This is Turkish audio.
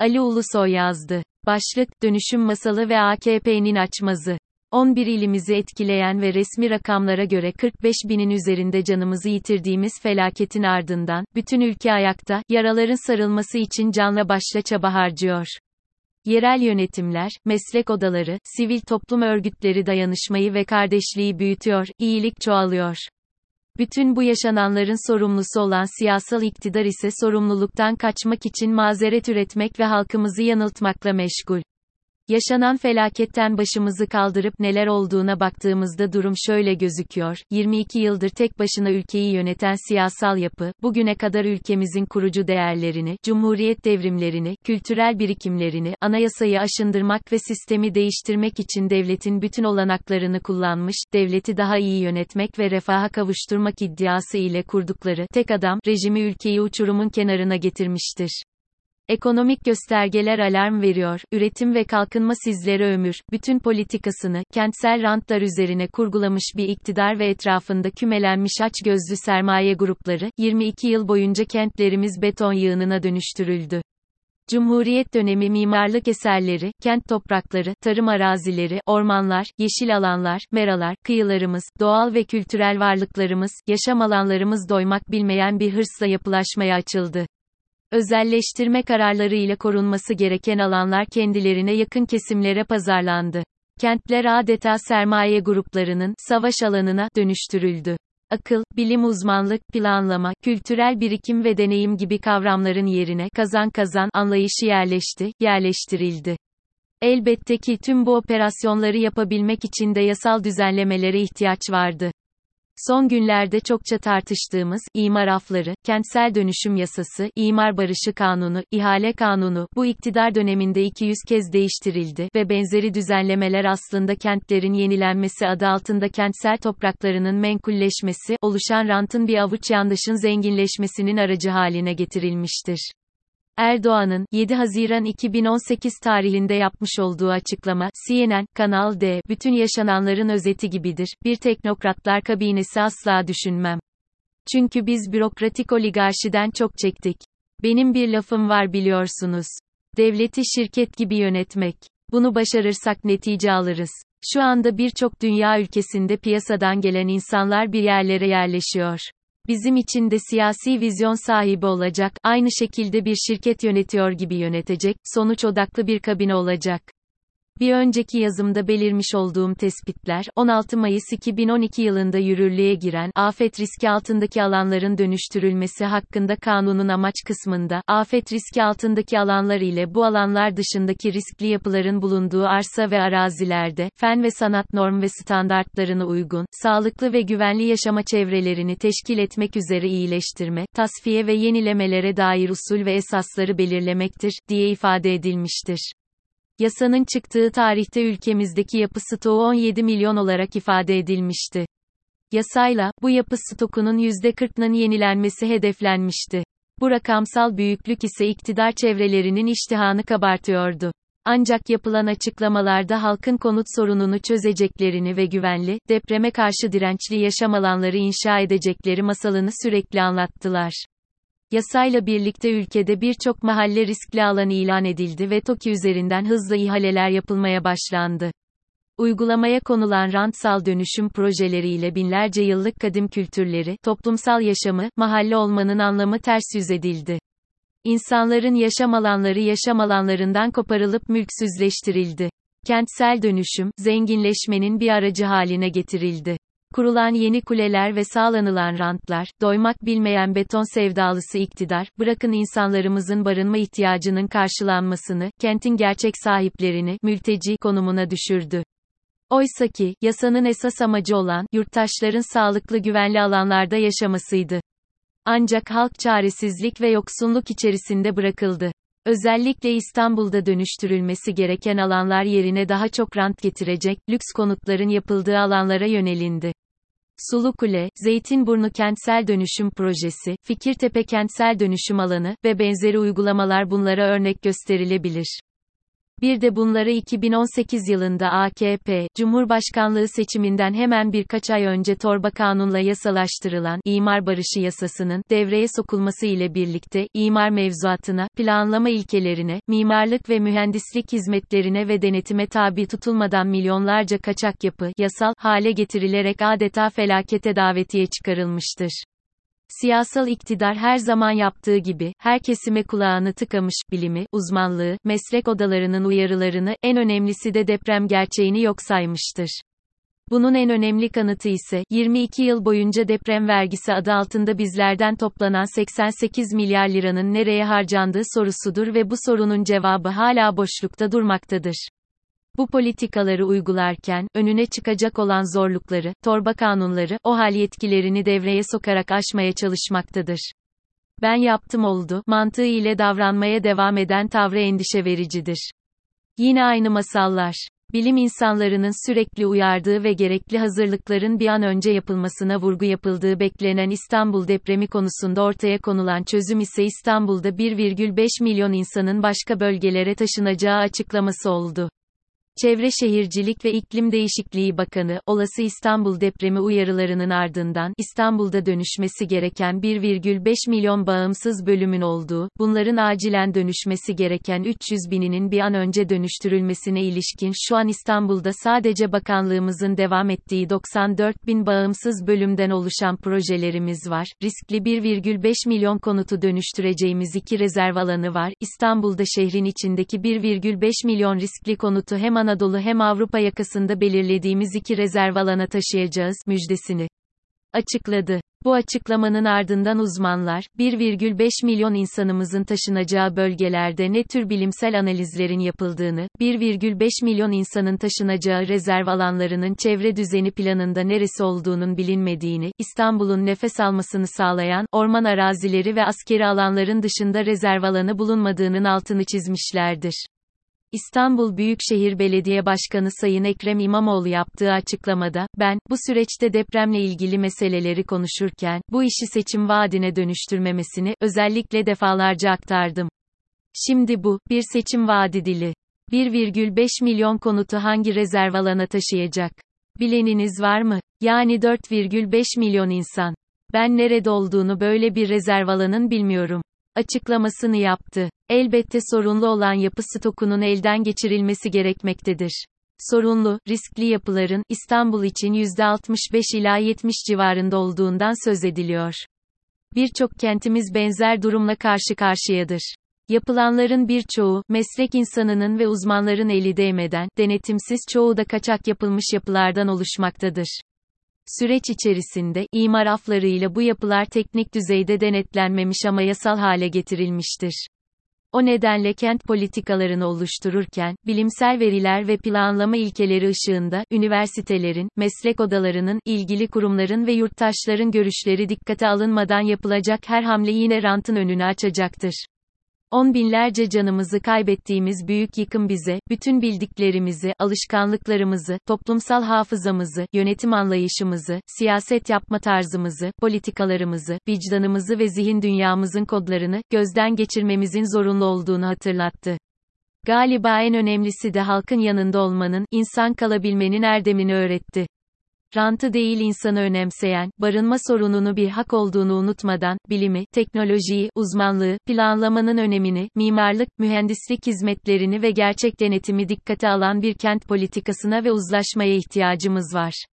Ali Ulusoy yazdı. Başlık, Dönüşüm Masalı ve AKP'nin açmazı. 11 ilimizi etkileyen ve resmi rakamlara göre 45 binin üzerinde canımızı yitirdiğimiz felaketin ardından, bütün ülke ayakta, yaraların sarılması için canla başla çaba harcıyor. Yerel yönetimler, meslek odaları, sivil toplum örgütleri dayanışmayı ve kardeşliği büyütüyor, iyilik çoğalıyor. Bütün bu yaşananların sorumlusu olan siyasal iktidar ise sorumluluktan kaçmak için mazeret üretmek ve halkımızı yanıltmakla meşgul. Yaşanan felaketten başımızı kaldırıp neler olduğuna baktığımızda durum şöyle gözüküyor. 22 yıldır tek başına ülkeyi yöneten siyasal yapı, bugüne kadar ülkemizin kurucu değerlerini, cumhuriyet devrimlerini, kültürel birikimlerini, anayasayı aşındırmak ve sistemi değiştirmek için devletin bütün olanaklarını kullanmış, devleti daha iyi yönetmek ve refaha kavuşturmak iddiası ile kurdukları tek adam rejimi ülkeyi uçurumun kenarına getirmiştir. Ekonomik göstergeler alarm veriyor, üretim ve kalkınma sizlere ömür, bütün politikasını, kentsel rantlar üzerine kurgulamış bir iktidar ve etrafında kümelenmiş aç gözlü sermaye grupları, 22 yıl boyunca kentlerimiz beton yığınına dönüştürüldü. Cumhuriyet dönemi mimarlık eserleri, kent toprakları, tarım arazileri, ormanlar, yeşil alanlar, meralar, kıyılarımız, doğal ve kültürel varlıklarımız, yaşam alanlarımız doymak bilmeyen bir hırsla yapılaşmaya açıldı. Özelleştirme kararlarıyla korunması gereken alanlar kendilerine yakın kesimlere pazarlandı. Kentler adeta sermaye gruplarının savaş alanına dönüştürüldü. Akıl, bilim uzmanlık, planlama, kültürel birikim ve deneyim gibi kavramların yerine kazan kazan anlayışı yerleşti, yerleştirildi. Elbette ki tüm bu operasyonları yapabilmek için de yasal düzenlemelere ihtiyaç vardı. Son günlerde çokça tartıştığımız imar afları, kentsel dönüşüm yasası, imar barışı kanunu, ihale kanunu bu iktidar döneminde 200 kez değiştirildi ve benzeri düzenlemeler aslında kentlerin yenilenmesi adı altında kentsel topraklarının menkulleşmesi, oluşan rantın bir avuç yandaşın zenginleşmesinin aracı haline getirilmiştir. Erdoğan'ın 7 Haziran 2018 tarihinde yapmış olduğu açıklama, CNN, Kanal D, bütün yaşananların özeti gibidir. Bir teknokratlar kabinesi asla düşünmem. Çünkü biz bürokratik oligarşiden çok çektik. Benim bir lafım var biliyorsunuz. Devleti şirket gibi yönetmek. Bunu başarırsak netice alırız. Şu anda birçok dünya ülkesinde piyasadan gelen insanlar bir yerlere yerleşiyor. Bizim için de siyasi vizyon sahibi olacak, aynı şekilde bir şirket yönetiyor gibi yönetecek, sonuç odaklı bir kabine olacak. Bir önceki yazımda belirmiş olduğum tespitler, 16 Mayıs 2012 yılında yürürlüğe giren, afet riski altındaki alanların dönüştürülmesi hakkında kanunun amaç kısmında, afet riski altındaki alanlar ile bu alanlar dışındaki riskli yapıların bulunduğu arsa ve arazilerde, fen ve sanat norm ve standartlarına uygun, sağlıklı ve güvenli yaşama çevrelerini teşkil etmek üzere iyileştirme, tasfiye ve yenilemelere dair usul ve esasları belirlemektir, diye ifade edilmiştir. Yasanın çıktığı tarihte ülkemizdeki yapı stoğu 17 milyon olarak ifade edilmişti. Yasayla, bu yapı stokunun %40'ının yenilenmesi hedeflenmişti. Bu rakamsal büyüklük ise iktidar çevrelerinin iştihanı kabartıyordu. Ancak yapılan açıklamalarda halkın konut sorununu çözeceklerini ve güvenli, depreme karşı dirençli yaşam alanları inşa edecekleri masalını sürekli anlattılar. Yasayla birlikte ülkede birçok mahalle riskli alan ilan edildi ve TOKİ üzerinden hızlı ihaleler yapılmaya başlandı. Uygulamaya konulan rantsal dönüşüm projeleriyle binlerce yıllık kadim kültürleri, toplumsal yaşamı, mahalle olmanın anlamı ters yüz edildi. İnsanların yaşam alanları yaşam alanlarından koparılıp mülksüzleştirildi. Kentsel dönüşüm, zenginleşmenin bir aracı haline getirildi. Kurulan yeni kuleler ve sağlanılan rantlar, doymak bilmeyen beton sevdalısı iktidar, bırakın insanlarımızın barınma ihtiyacının karşılanmasını, kentin gerçek sahiplerini, mülteci konumuna düşürdü. Oysa ki, yasanın esas amacı olan, yurttaşların sağlıklı güvenli alanlarda yaşamasıydı. Ancak halk çaresizlik ve yoksunluk içerisinde bırakıldı. Özellikle İstanbul'da dönüştürülmesi gereken alanlar yerine daha çok rant getirecek, lüks konutların yapıldığı alanlara yönelindi. Sulukule, Zeytinburnu Kentsel Dönüşüm Projesi, Fikirtepe Kentsel Dönüşüm Alanı ve benzeri uygulamalar bunlara örnek gösterilebilir. Bir de bunları 2018 yılında AKP, Cumhurbaşkanlığı seçiminden hemen birkaç ay önce torba kanunla yasalaştırılan imar barışı yasasının devreye sokulması ile birlikte imar mevzuatına, planlama ilkelerine, mimarlık ve mühendislik hizmetlerine ve denetime tabi tutulmadan milyonlarca kaçak yapı yasal hale getirilerek adeta felakete davetiye çıkarılmıştır. Siyasal iktidar her zaman yaptığı gibi, her kesime kulağını tıkamış, bilimi, uzmanlığı, meslek odalarının uyarılarını, en önemlisi de deprem gerçeğini yok saymıştır. Bunun en önemli kanıtı ise, 22 yıl boyunca deprem vergisi adı altında bizlerden toplanan 88 milyar liranın nereye harcandığı sorusudur ve bu sorunun cevabı hala boşlukta durmaktadır. Bu politikaları uygularken, önüne çıkacak olan zorlukları, torba kanunları, o hal yetkilerini devreye sokarak aşmaya çalışmaktadır. Ben yaptım oldu, mantığı ile davranmaya devam eden tavrı endişe vericidir. Yine aynı masallar. Bilim insanlarının sürekli uyardığı ve gerekli hazırlıkların bir an önce yapılmasına vurgu yapıldığı beklenen İstanbul depremi konusunda ortaya konulan çözüm ise İstanbul'da 1,5 milyon insanın başka bölgelere taşınacağı açıklaması oldu. Çevre Şehircilik ve İklim Değişikliği Bakanı, olası İstanbul depremi uyarılarının ardından, İstanbul'da dönüşmesi gereken 1,5 milyon bağımsız bölümün olduğu, bunların acilen dönüşmesi gereken 300 bininin bir an önce dönüştürülmesine ilişkin şu an İstanbul'da sadece bakanlığımızın devam ettiği 94 bin bağımsız bölümden oluşan projelerimiz var. Riskli 1,5 milyon konutu dönüştüreceğimiz iki rezerv alanı var. İstanbul'da şehrin içindeki 1,5 milyon riskli konutu hem Anadolu hem Avrupa yakasında belirlediğimiz iki rezerv alana taşıyacağız, müjdesini açıkladı. Bu açıklamanın ardından uzmanlar, 1,5 milyon insanımızın taşınacağı bölgelerde ne tür bilimsel analizlerin yapıldığını, 1,5 milyon insanın taşınacağı rezerv alanlarının çevre düzeni planında neresi olduğunun bilinmediğini, İstanbul'un nefes almasını sağlayan, orman arazileri ve askeri alanların dışında rezerv alanı bulunmadığının altını çizmişlerdir. İstanbul Büyükşehir Belediye Başkanı Sayın Ekrem İmamoğlu yaptığı açıklamada, ben, bu süreçte depremle ilgili meseleleri konuşurken, bu işi seçim vaadine dönüştürmemesini, özellikle defalarca aktardım. Şimdi bu, bir seçim vaadi dili. 1,5 milyon konutu hangi rezerv alana taşıyacak? Bileniniz var mı? Yani 4,5 milyon insan. Ben nerede olduğunu böyle bir rezerv alanın bilmiyorum açıklamasını yaptı. Elbette sorunlu olan yapı stokunun elden geçirilmesi gerekmektedir. Sorunlu, riskli yapıların, İstanbul için %65 ila 70 civarında olduğundan söz ediliyor. Birçok kentimiz benzer durumla karşı karşıyadır. Yapılanların birçoğu, meslek insanının ve uzmanların eli değmeden, denetimsiz çoğu da kaçak yapılmış yapılardan oluşmaktadır. Süreç içerisinde, imar aflarıyla bu yapılar teknik düzeyde denetlenmemiş ama yasal hale getirilmiştir. O nedenle kent politikalarını oluştururken, bilimsel veriler ve planlama ilkeleri ışığında, üniversitelerin, meslek odalarının, ilgili kurumların ve yurttaşların görüşleri dikkate alınmadan yapılacak her hamle yine rantın önünü açacaktır. On binlerce canımızı kaybettiğimiz büyük yıkım bize, bütün bildiklerimizi, alışkanlıklarımızı, toplumsal hafızamızı, yönetim anlayışımızı, siyaset yapma tarzımızı, politikalarımızı, vicdanımızı ve zihin dünyamızın kodlarını, gözden geçirmemizin zorunlu olduğunu hatırlattı. Galiba en önemlisi de halkın yanında olmanın, insan kalabilmenin erdemini öğretti rantı değil insanı önemseyen, barınma sorununu bir hak olduğunu unutmadan, bilimi, teknolojiyi, uzmanlığı, planlamanın önemini, mimarlık, mühendislik hizmetlerini ve gerçek denetimi dikkate alan bir kent politikasına ve uzlaşmaya ihtiyacımız var.